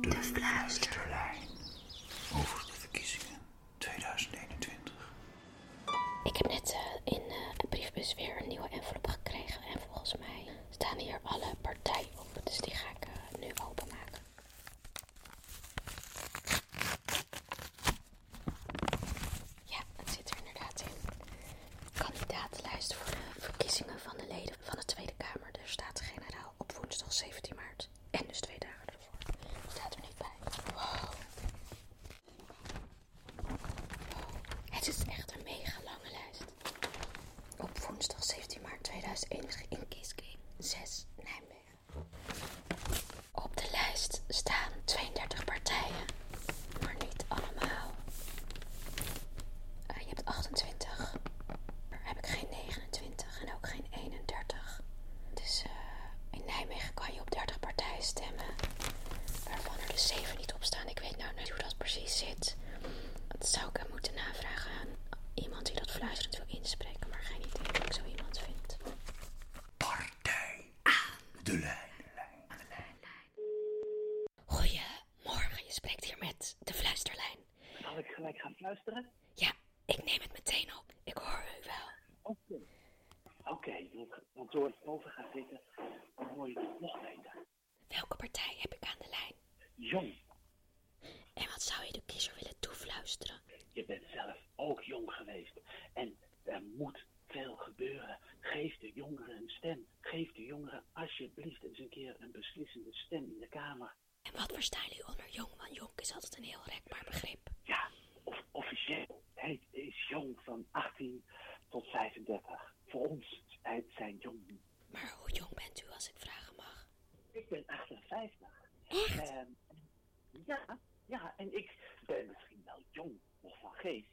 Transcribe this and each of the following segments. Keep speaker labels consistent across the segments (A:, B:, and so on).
A: De Fluisterlijn. Over de verkiezingen 2021.
B: Ik heb net eh, in eh, een briefbus weer een nieuwe envelop gekregen. En volgens mij staan hier alle partijen op. Dus die ga ik eh, nu openmaken. Ja, het zit er inderdaad in. Kandidatenlijst voor de verkiezingen van de leden van de Tweede Kamer. Er staat generaal op woensdag 17 maart. En dus twee dagen ervoor. Staat er niet bij. Wow. Het is echt een mega lange lijst. Op woensdag 17 maart 2021 in Kieskring 6 Nijmegen. Op de lijst staan 32 partijen, maar niet allemaal. Eh, je hebt 28. Daar heb ik geen 29 en ook geen 31. Dus eh, in Nijmegen kan je op 30 partijen stemmen, waarvan er dus 7 niet op staan. Ik weet nou niet hoe dat precies zit. Dat zou ik hem moeten navragen aan iemand die dat fluisterend wil inspreken, maar geen idee of ik zo iemand vind.
A: Partij aan de lijn.
B: Goedemorgen, je spreekt hier met de fluisterlijn.
C: Zal ik gelijk gaan fluisteren?
B: Ja, ik neem het meteen op. Ik hoor u wel.
C: Oké. Oké, want- want door het boven gaat zitten, dan hoor je het nog beter.
B: Welke partij heb ik aan de lijn?
C: Jong,
B: En wat zou je de kiezer willen toefluisteren?
C: je bent zelf ook jong geweest. En er moet veel gebeuren. Geef de jongeren een stem. Geef de jongeren alsjeblieft eens een keer een beslissende stem in de Kamer.
B: En wat verstaan jullie onder jong? Want jong is altijd een heel rekbaar begrip.
C: Ja, of, officieel heet is jong van 18 tot 35. Voor ons zijn- zijn jong.
B: Maar hoe jong bent u als ik vragen mag?
C: Ik ben 58.
B: Echt?
C: Ehm, ja, ja, en ik ben misschien wel jong nog van geest,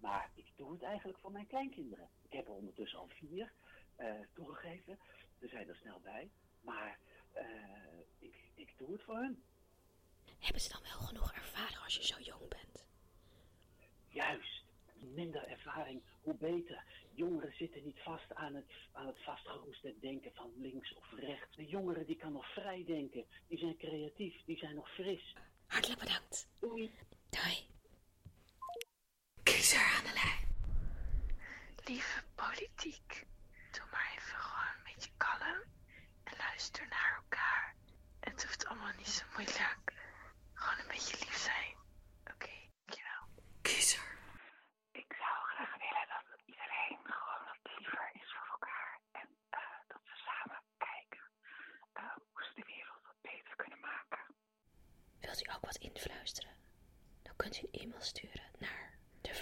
C: maar ik doe het eigenlijk voor mijn kleinkinderen. Ik heb er ondertussen al vier eh, toegegeven, er zijn er snel bij, maar eh, ik, ik doe het voor hun.
B: Hebben ze dan wel genoeg ervaring als je zo jong bent?
C: Minder ervaring, hoe beter. Jongeren zitten niet vast aan het, aan het vastgeroeste denken van links of rechts. De jongeren die kan nog vrij denken, die zijn creatief, die zijn nog fris.
B: Hartelijk bedankt.
C: Doei!
B: Doei. Kiezer aan de lijn.
D: Lieve politiek, doe maar even gewoon een beetje kalm en luister naar elkaar. Het hoeft allemaal niet zo moeilijk. Gewoon een beetje lief zijn. Oké, dankjewel.
B: Kiezer.
D: Ik zou graag willen dat iedereen gewoon wat liever is voor elkaar. En eh, dat we samen kijken eh, hoe ze de wereld wat beter kunnen maken.
B: Wilt u ook wat influisteren? Dan kunt u een e-mail sturen naar de